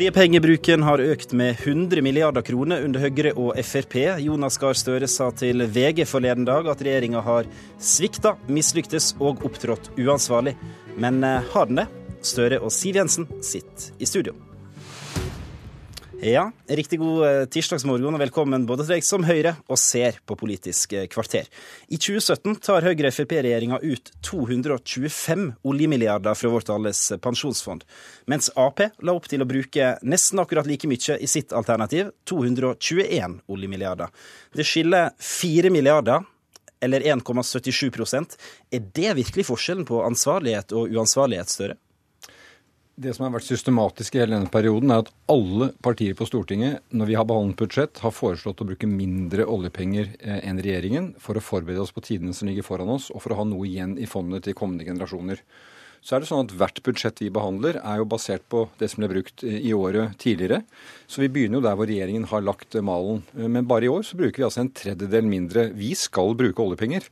Oljepengebruken har økt med 100 milliarder kroner under Høyre og Frp. Jonas Gahr Støre sa til VG forleden dag at regjeringa har svikta, mislyktes og opptrådt uansvarlig. Men eh, har den det? Støre og Siv Jensen sitter i studio. Ja, riktig god eh, tirsdagsmorgen og velkommen både til deg som hører og ser på Politisk eh, kvarter. I 2017 tar Høyre-Frp-regjeringa ut 225 oljemilliarder fra vårt alles pensjonsfond, mens Ap la opp til å bruke nesten akkurat like mye i sitt alternativ, 221 oljemilliarder. Det skiller 4 milliarder eller 1,77% Er det virkelig forskjellen på ansvarlighet og uansvarlighet, Støre? Det som har vært systematisk i hele denne perioden, er at alle partier på Stortinget, når vi har behandlet budsjett, har foreslått å bruke mindre oljepenger eh, enn regjeringen for å forberede oss på tidene som ligger foran oss, og for å ha noe igjen i fondet til kommende generasjoner. Så er det sånn at Hvert budsjett vi behandler, er jo basert på det som ble brukt i året tidligere. Så vi begynner jo der hvor regjeringen har lagt malen. Men bare i år så bruker vi altså en tredjedel mindre. Vi skal bruke oljepenger.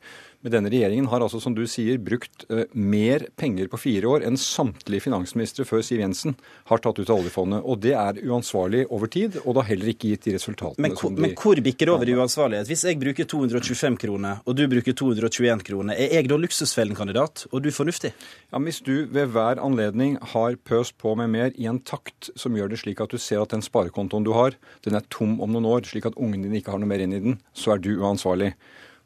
Men denne regjeringen har altså, som du sier, brukt uh, mer penger på fire år enn samtlige finansministre før Siv Jensen har tatt ut av oljefondet. Og det er uansvarlig over tid, og det har heller ikke gitt de resultatene men, som de Men hvor bikker det over i uansvarlighet? Hvis jeg bruker 225 kroner, og du bruker 221 kroner, er jeg da luksusfellen-kandidat, og du fornuftig? Ja, Hvis du ved hver anledning har pøst på med mer i en takt som gjør det slik at du ser at den sparekontoen du har, den er tom om noen år, slik at ungene dine ikke har noe mer inn i den, så er du uansvarlig.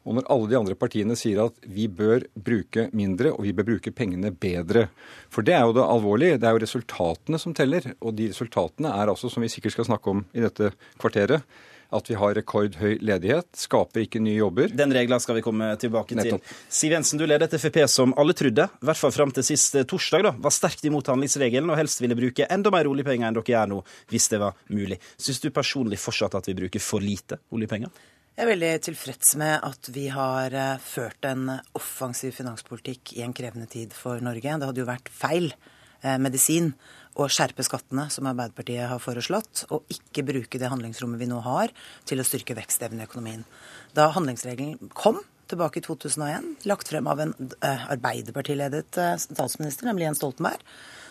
Og når alle de andre partiene sier at vi bør bruke mindre, og vi bør bruke pengene bedre For det er jo det alvorlige. Det er jo resultatene som teller. Og de resultatene er altså, som vi sikkert skal snakke om i dette kvarteret, at vi har rekordhøy ledighet, skaper ikke nye jobber. Den regla skal vi komme tilbake Nettopp. til. Siv Jensen, du leder et Frp som alle trodde, i hvert fall fram til sist torsdag, da, var sterkt imot handlingsregelen og helst ville bruke enda mer oljepenger enn dere gjør nå, hvis det var mulig. Syns du personlig fortsatt at vi bruker for lite oljepenger? Jeg er veldig tilfreds med at vi har eh, ført en offensiv finanspolitikk i en krevende tid for Norge. Det hadde jo vært feil eh, medisin å skjerpe skattene, som Arbeiderpartiet har foreslått, og ikke bruke det handlingsrommet vi nå har, til å styrke vekstevnen i økonomien. Da handlingsregelen kom tilbake i 2001, lagt frem av en eh, Arbeiderpartiledet statsminister, nemlig Jens Stoltenberg,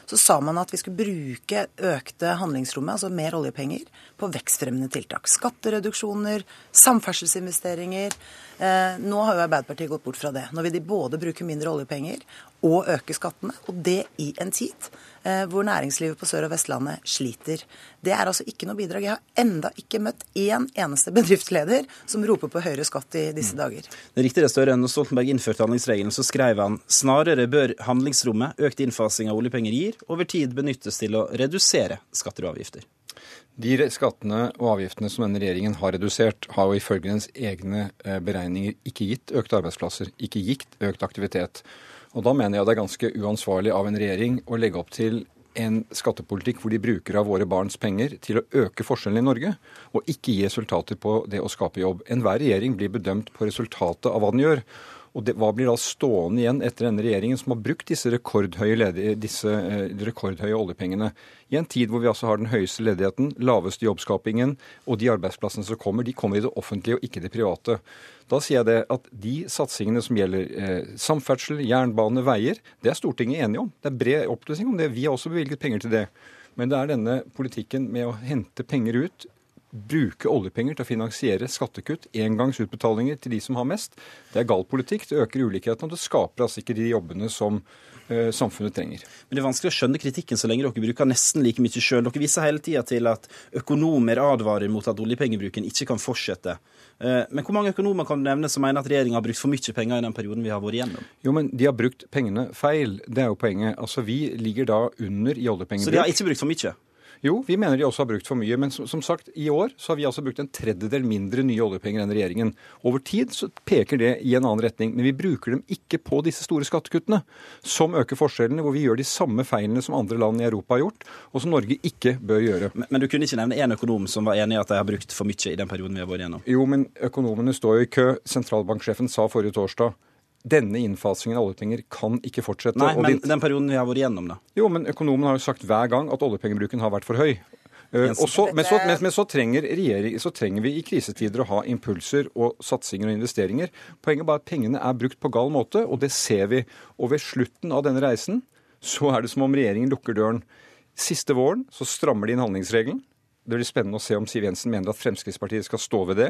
så sa man at vi skulle bruke økte handlingsrommet, altså mer oljepenger, på vekstfremmende tiltak. Skattereduksjoner, samferdselsinvesteringer. Eh, nå har jo Arbeiderpartiet gått bort fra det. Nå vil de både bruke mindre oljepenger og øke skattene, og det i en tid eh, hvor næringslivet på Sør- og Vestlandet sliter. Det er altså ikke noe bidrag. Jeg har enda ikke møtt én eneste bedriftsleder som roper på høyere skatt i disse mm. dager. Det riktig det, Støre. Når Stoltenberg innførte handlingsregelen, så skrev han snarere bør handlingsrommet økt innfasing av oljepenger gir, over tid benyttes til å redusere skatter og avgifter. De skattene og avgiftene som denne regjeringen har redusert, har jo ifølge dens egne eh, beregninger ikke gitt økte arbeidsplasser, ikke gitt økt aktivitet. Og da mener jeg det er ganske uansvarlig av en regjering å legge opp til en skattepolitikk hvor de bruker av våre barns penger til å øke forskjellene i Norge, og ikke gi resultater på det å skape jobb. Enhver regjering blir bedømt på resultatet av hva den gjør. Og det, Hva blir da stående igjen etter denne regjeringen, som har brukt disse rekordhøye, ledige, disse, eh, rekordhøye oljepengene, i en tid hvor vi altså har den høyeste ledigheten, laveste jobbskapingen, og de arbeidsplassene som kommer, de kommer i det offentlige og ikke det private. Da sier jeg det at de satsingene som gjelder eh, samferdsel, jernbane, veier, det er Stortinget enige om. Det er bred opplysning om det. Vi har også bevilget penger til det. Men det er denne politikken med å hente penger ut bruke oljepenger til å finansiere skattekutt, engangsutbetalinger til de som har mest. Det er gal politikk. Det øker ulikheten, og det skaper altså ikke de jobbene som uh, samfunnet trenger. Men det er vanskelig å skjønne kritikken så lenge dere bruker nesten like mye sjøl. Dere viser hele tida til at økonomer advarer mot at oljepengebruken ikke kan fortsette. Uh, men hvor mange økonomer kan du nevne som mener at regjeringa har brukt for mye penger i den perioden vi har vært igjennom? Jo, men de har brukt pengene feil. Det er jo poenget. Altså, Vi ligger da under i oljepengebruk. Så de har ikke brukt for mye? Jo, vi mener de også har brukt for mye. Men som, som, sagt, i år så har vi altså brukt en tredjedel mindre nye oljepenger enn regjeringen. Over tid så peker det i en annen retning. Men vi bruker dem ikke på disse store skattekuttene, som øker forskjellene, hvor vi gjør de samme feilene som andre land i Europa har gjort, og som Norge ikke bør gjøre. Men, men du kunne ikke nevne én økonom som var enig i at de har brukt for mye i den perioden vi har vært gjennom? Jo, men økonomene står jo i kø. Sentralbanksjefen sa forrige torsdag denne innfasingen av oljepenger kan ikke fortsette. Nei, men de... den perioden vi har vært igjennom, da? Jo, men økonomen har jo sagt hver gang at oljepengebruken har vært for høy. Uh, så, men, så, men, men så, trenger regjering, så trenger vi i krisetider å ha impulser og satsinger og investeringer. Poenget er bare at pengene er brukt på gal måte, og det ser vi. Og ved slutten av denne reisen så er det som om regjeringen lukker døren. Siste våren så strammer de inn handlingsregelen. Det blir spennende å se om Siv Jensen mener at Fremskrittspartiet skal stå ved det.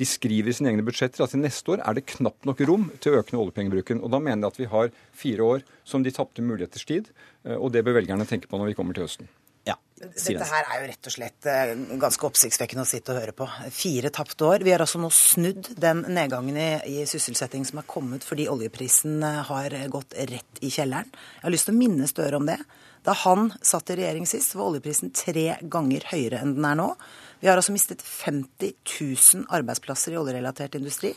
De skriver i sine egne budsjetter at til neste år er det knapt nok rom til å øke oljepengebruken. Og da mener jeg at vi har fire år som de tapte muligheters tid, eh, og det bør velgerne tenke på når vi kommer til høsten. Ja, Dette her er jo rett og slett eh, ganske oppsiktsvekkende å sitte og høre på. Fire tapte år. Vi har altså nå snudd den nedgangen i, i sysselsetting som er kommet fordi oljeprisen eh, har gått rett i kjelleren. Jeg har lyst til å minne Støre om det. Da han satt i regjering sist, var oljeprisen tre ganger høyere enn den er nå. Vi har altså mistet 50 000 arbeidsplasser i oljerelatert industri.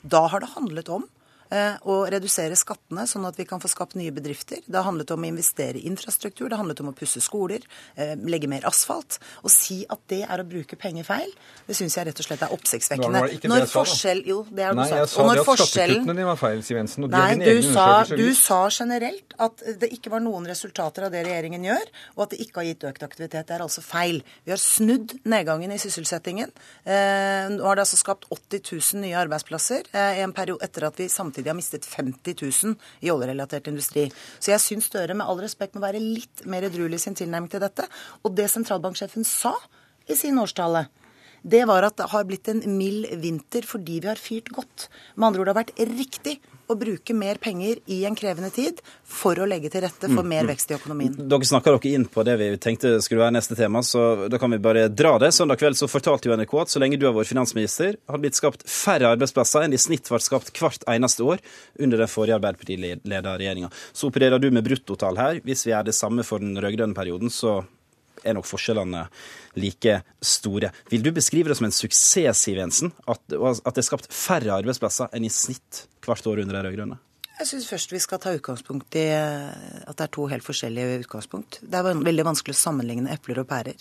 Da har det handlet om Eh, og redusere skattene, sånn at vi kan få skapt nye bedrifter. Det har handlet om å investere i infrastruktur, det har handlet om å pusse skoler, eh, legge mer asfalt. Å si at det er å bruke penger feil, det syns jeg rett og slett er oppsiktsvekkende. Når forskjell Jo, det er det du sagt. Nei, jeg sa det at skattekuttene dine var feil, Siv Jensen. Nei, du sa, du sa generelt at det ikke var noen resultater av det regjeringen gjør, og at det ikke har gitt økt aktivitet. Det er altså feil. Vi har snudd nedgangen i sysselsettingen. Eh, nå har det altså skapt 80 000 nye arbeidsplasser i en periode etter at vi samtidig samtidig har mistet 50 000 i oljerelatert industri. Så jeg syns Støre med all respekt må være litt mer edruelig i sin tilnærming til dette. Og det sentralbanksjefen sa i sin årstale, det var at det har blitt en mild vinter fordi vi har fyrt godt. Med andre ord, det har vært riktig å bruke mer penger i en krevende tid for å legge til rette for mm, mer mm. vekst i økonomien. Dere snakker dere inn på det vi tenkte skulle være neste tema, så da kan vi bare dra det. Søndag kveld så fortalte jo NRK at så lenge du har vært finansminister, har det blitt skapt færre arbeidsplasser enn i snitt ble skapt hvert eneste år under den forrige Arbeiderparti-leda regjeringa. Så opererer du med bruttotall her. Hvis vi gjør det samme for den rød-grønne perioden, så er nok forskjellene like store. Vil du beskrive det som en suksess, Siv Jensen, at, at det er skapt færre arbeidsplasser enn i snitt hvert år under de rød-grønne? Jeg syns først vi skal ta utgangspunkt i eh, at det er to helt forskjellige utgangspunkt. Det er veldig vanskelig å sammenligne epler og pærer.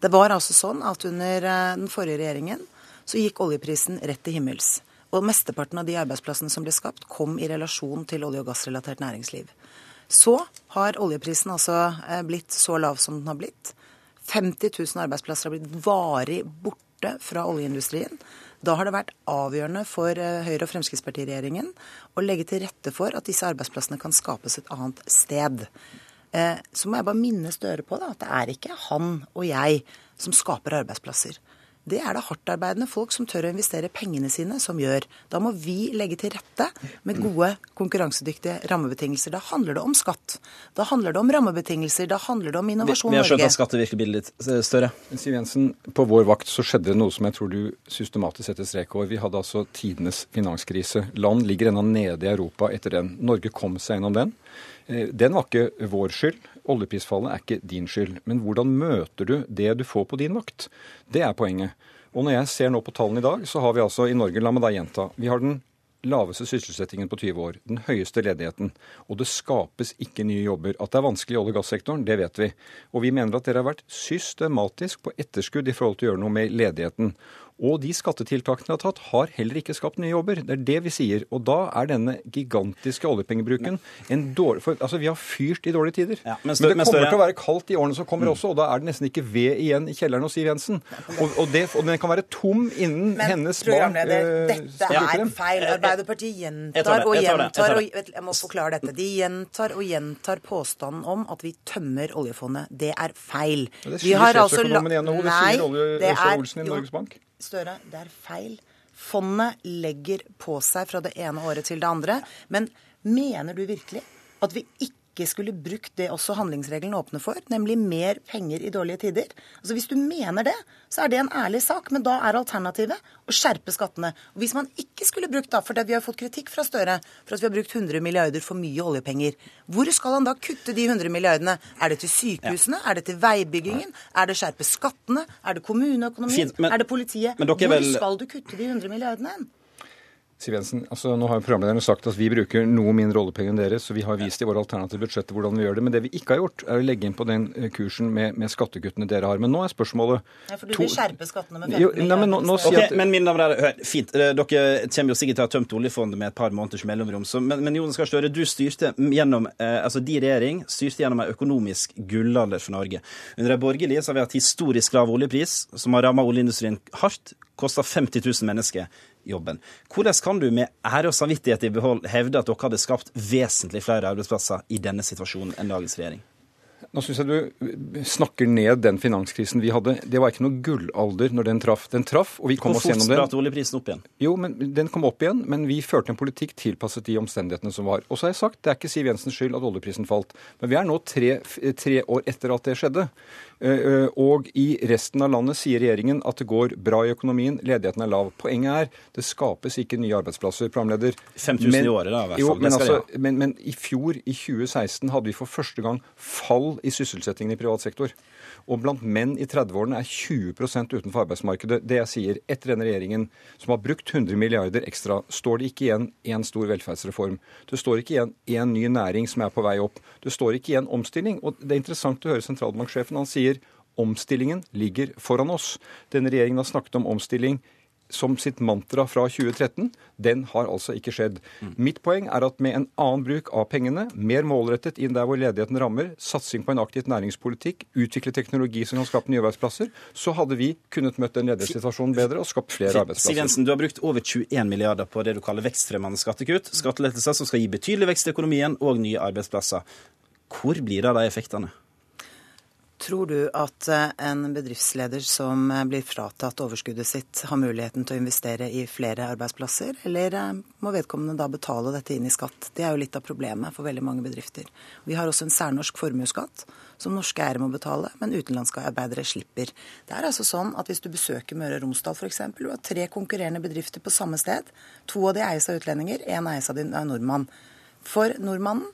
Det var altså sånn at under eh, den forrige regjeringen så gikk oljeprisen rett til himmels. Og mesteparten av de arbeidsplassene som ble skapt, kom i relasjon til olje- og gassrelatert næringsliv. Så har oljeprisen altså eh, blitt så lav som den har blitt. 50 000 arbeidsplasser har blitt varig borte fra oljeindustrien. Da har det vært avgjørende for eh, Høyre- og Fremskrittspartiregjeringen å legge til rette for at disse arbeidsplassene kan skapes et annet sted. Eh, så må jeg bare minne Støre på da, at det er ikke han og jeg som skaper arbeidsplasser det er det hardtarbeidende folk som tør å investere pengene sine, som gjør. Da må vi legge til rette med gode, konkurransedyktige rammebetingelser. Da handler det om skatt. Da handler det om rammebetingelser. Da handler det om Innovasjon Norge. Vi har skjønt at skattet virker bildet litt eh, større. Siv Jensen, på vår vakt så skjedde det noe som jeg tror du systematisk setter strek over. Vi hadde altså tidenes finanskrise. Land ligger ennå nede i Europa etter den. Norge kom seg gjennom den. Eh, den var ikke vår skyld. Oljeprisfallet er ikke din skyld. Men hvordan møter du det du får på din vakt? Det er poenget. Og når jeg ser nå på tallene i dag, så har vi altså i Norge, la meg da gjenta, vi har den laveste sysselsettingen på 20 år, den høyeste ledigheten, og det skapes ikke nye jobber. At det er vanskelig i olje- og gassektoren, det vet vi. Og vi mener at dere har vært systematisk på etterskudd i forhold til å gjøre noe med ledigheten. Og de skattetiltakene de har tatt, har heller ikke skapt nye jobber. Det er det vi sier. Og da er denne gigantiske oljepengebruken en dårlig for, Altså, vi har fyrt i dårlige tider. Ja, men, men, det kommer til å være kaldt i årene som kommer mm. også, og da er det nesten ikke ved igjen i kjelleren hos Siv Jensen. Og, og, det, og den kan være tom innen men, hennes barn øh, Dette er feil. Arbeiderpartiet gjentar og gjentar og Jeg må forklare dette. De gjentar og gjentar påstanden om at vi tømmer oljefondet. Det er feil. Ja, det sier altså i NHO. Det sier Olje Olsen i Norges Bank. Støre, det er feil. Fondet legger på seg fra det ene året til det andre. Men mener du virkelig at vi ikke ikke skulle brukt det også handlingsregelen åpner for, nemlig mer penger i dårlige tider. Altså Hvis du mener det, så er det en ærlig sak, men da er alternativet å skjerpe skattene. Og Hvis man ikke skulle brukt da, for vi har fått kritikk fra Støre for at vi har brukt 100 milliarder for mye oljepenger, hvor skal han da kutte de 100 milliardene? Er det til sykehusene? Ja. Er det til veibyggingen? Er det skjerpe skattene? Er det kommuneøkonomien? Fint, men, er det politiet? Hvor vel... skal du kutte de 100 milliardene hen? Siv Jensen, altså nå har jo programlederne sagt at vi bruker noe mindre oljepenger enn dere, så vi har vist i våre alternative budsjetter hvordan vi gjør det. Men det vi ikke har gjort, er å legge inn på den eh, kursen med, med skattekuttene dere har. Men nå er spørsmålet Ja, For du vil skjerpe skattene med 15 milliarder? Men, nå, nå okay, at... men mine damer og herrer, fint. Eh, dere kommer jo sikkert til å ha tømt oljefondet med et par måneders mellomrom. Så, men, men Jonas Gahr Støre, du styrte gjennom, eh, altså de regjering styrte gjennom en økonomisk gullalder for Norge. Under de borgerlige så har vi hatt historisk lav oljepris, som har ramma oljeindustrien hardt. Kosta 50 000 mennesker jobben. Hvordan kan du med ære og samvittighet i behold hevde at dere hadde skapt vesentlig flere arbeidsplasser i denne situasjonen enn dagens regjering? Nå syns jeg du snakker ned den finanskrisen vi hadde. Det var ikke noe gullalder når den traff. Den traff, og vi kom Hvor oss gjennom den. Hvor spratt oljeprisen opp igjen? Jo, men Den kom opp igjen, men vi førte en politikk tilpasset de omstendighetene som var. Og så har jeg sagt, Det er ikke Siv Jensens skyld at oljeprisen falt. Men vi er nå tre, tre år etter at det skjedde. Eh, Og i resten av landet sier regjeringen at det går bra i økonomien, ledigheten er lav. Poenget er det skapes ikke nye arbeidsplasser, programleder. 5000 i året, da, Jo, men, altså, men, men i fjor, i 2016, hadde vi for første gang fall i sysselsettingen i privat sektor. Og blant menn i 30-årene er 20% utenfor arbeidsmarkedet. Det jeg sier, etter denne regjeringen, som har brukt 100 milliarder ekstra, står det ikke igjen én stor velferdsreform. Det står ikke igjen én ny næring som er på vei opp. Det står ikke igjen omstilling. Og det er interessant å høre sentralbanksjefen. Han sier omstillingen ligger foran oss. Denne regjeringen har snakket om omstilling som sitt mantra fra 2013. Den har altså ikke skjedd. Mitt poeng er at med en annen bruk av pengene, mer målrettet inn der hvor ledigheten rammer, satsing på en aktiv næringspolitikk, utvikle teknologi som kan skape nye arbeidsplasser, så hadde vi kunnet møtt den ledighetssituasjonen bedre og skapt flere Siv arbeidsplasser. Jensen, du har brukt over 21 milliarder på det du kaller vekstfremmende skattekutt. Skattelettelser som skal gi betydelig vekst i økonomien og nye arbeidsplasser. Hvor blir det av de effektene? Tror du at eh, en bedriftsleder som eh, blir fratatt overskuddet sitt, har muligheten til å investere i flere arbeidsplasser, eller eh, må vedkommende da betale dette inn i skatt? Det er jo litt av problemet for veldig mange bedrifter. Vi har også en særnorsk formuesskatt som norske eiere må betale, men utenlandske arbeidere slipper. Det er altså sånn at hvis du besøker Møre og Romsdal f.eks., du har tre konkurrerende bedrifter på samme sted. To av de eies av utlendinger, én eies av en nordmann. For nordmannen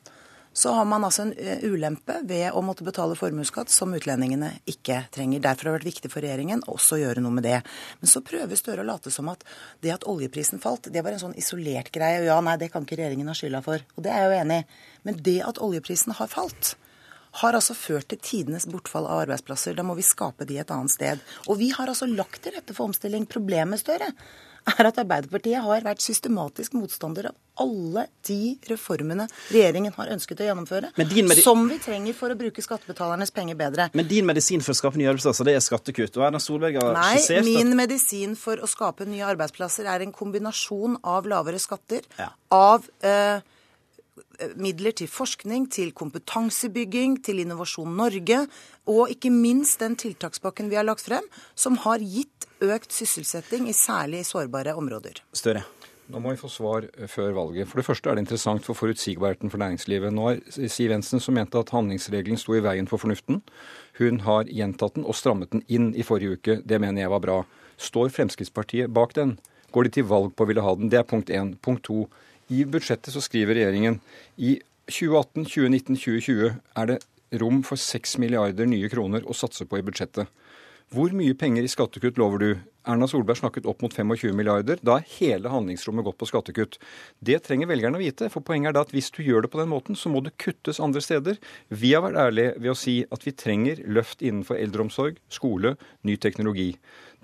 så har man altså en eh, ulempe ved å måtte betale formuesskatt som utlendingene ikke trenger. Derfor har det vært viktig for regjeringen også å gjøre noe med det. Men så prøver Støre å late som at det at oljeprisen falt, det var en sånn isolert greie. Ja, nei, det kan ikke regjeringen ha skylda for. Og det er jeg jo enig i. Men det at oljeprisen har falt, har altså ført til tidenes bortfall av arbeidsplasser. Da må vi skape de et annet sted. Og vi har altså lagt til rette for omstilling. Problemet, Støre, er at Arbeiderpartiet har vært systematisk motstander av alle de reformene regjeringen har ønsket å gjennomføre, som vi trenger for å bruke skattebetalernes penger bedre. Men din medisin for å skape nye arbeidsplasser, det er skattekutt. Og Erna Solberg har Nei, skissert min at medisin for å skape nye arbeidsplasser er en kombinasjon av lavere skatter, Ja. av eh, midler til forskning, til kompetansebygging, til Innovasjon Norge, og ikke minst den tiltakspakken vi har lagt frem, som har gitt økt sysselsetting i særlig sårbare områder. Støre. Nå må vi få svar eh, før valget. For det første er det interessant for forutsigbarheten for næringslivet. Nå har Siv Jensen, som mente at handlingsregelen sto i veien for fornuften, hun har gjentatt den og strammet den inn i forrige uke. Det mener jeg var bra. Står Fremskrittspartiet bak den? Går de til valg på å ville ha den? Det er punkt én. Punkt to. I budsjettet så skriver regjeringen i 2018, 2019, 2020 er det rom for 6 milliarder nye kroner å satse på i budsjettet. Hvor mye penger i skattekutt lover du? Erna Solberg snakket opp mot 25 milliarder. Da er hele handlingsrommet gått på skattekutt. Det trenger velgerne å vite. For poenget er da at hvis du gjør det på den måten, så må det kuttes andre steder. Vi har vært ærlige ved å si at vi trenger løft innenfor eldreomsorg, skole, ny teknologi.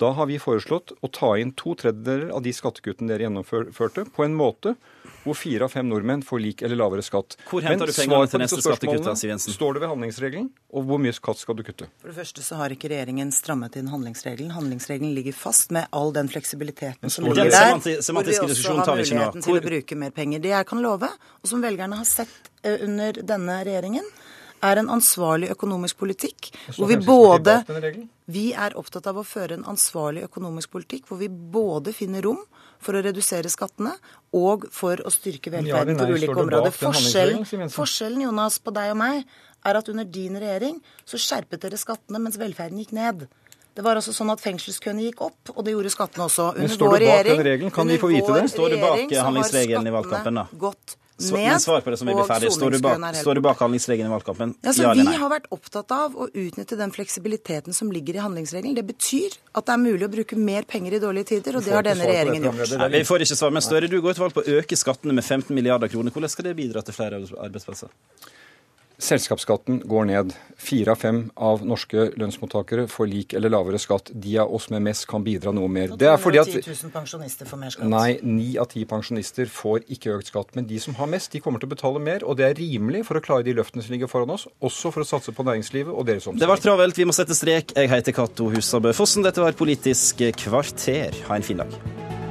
Da har vi foreslått å ta inn to tredjedeler av de skattekuttene dere gjennomførte, på en måte hvor fire av fem nordmenn får lik eller lavere skatt. Hvor henter Men du pengene til neste skattekutt, Siv Jensen? Står det ved handlingsregelen? Og hvor mye skatt skal du kutte? For det første så har ikke regjeringen strammet inn handlingsregelen. Handlingsregelen ligger fast med all den fleksibiliteten som ligger der. Hvor vi også diskusjon har tar vi ikke nå. muligheten til Hvor- å bruke mer penger. Det jeg kan love, og som velgerne har sett eh, under denne regjeringen, er en ansvarlig økonomisk politikk. Hvor vi både? Vi er opptatt av å føre en ansvarlig økonomisk politikk hvor vi både finner rom for å redusere skattene og for å styrke velferden på ulike områder. Forskjellen, forskjellen Jonas, på deg og meg er at under din regjering så skjerpet dere skattene mens velferden gikk ned. Det var altså sånn at Fengselskøene gikk opp, og det gjorde skattene også. Men står du bak den regelen? Kan vi få vite det? Står du bak handlingsregelen i valgkampen, da? Gått Så, ned, men svar på det som vi blir ferdig. Står du bak, står du bak handlingsregelen i valgkampen? Ja, ja Vi har vært opptatt av å utnytte den fleksibiliteten som ligger i handlingsregelen. Det betyr at det er mulig å bruke mer penger i dårlige tider, og det har denne regjeringen gjort. Nei, vi får ikke svar, men Støre, du går til valg på å øke skattene med 15 milliarder kroner. Hvordan skal det bidra til flere arbeidsplasser? Selskapsskatten går ned. Fire av fem av norske lønnsmottakere får lik eller lavere skatt. De av oss med mest kan bidra noe mer. Det er fordi at 000 pensjonister får mer skatt. Nei, ni av ti pensjonister får ikke økt skatt. Men de som har mest, de kommer til å betale mer. Og det er rimelig for å klare de løftene som ligger foran oss, også for å satse på næringslivet og deres Det var travelt, vi må sette strek. Jeg heter Cato Husabø Fossen. Dette var Politisk kvarter. Ha en fin dag.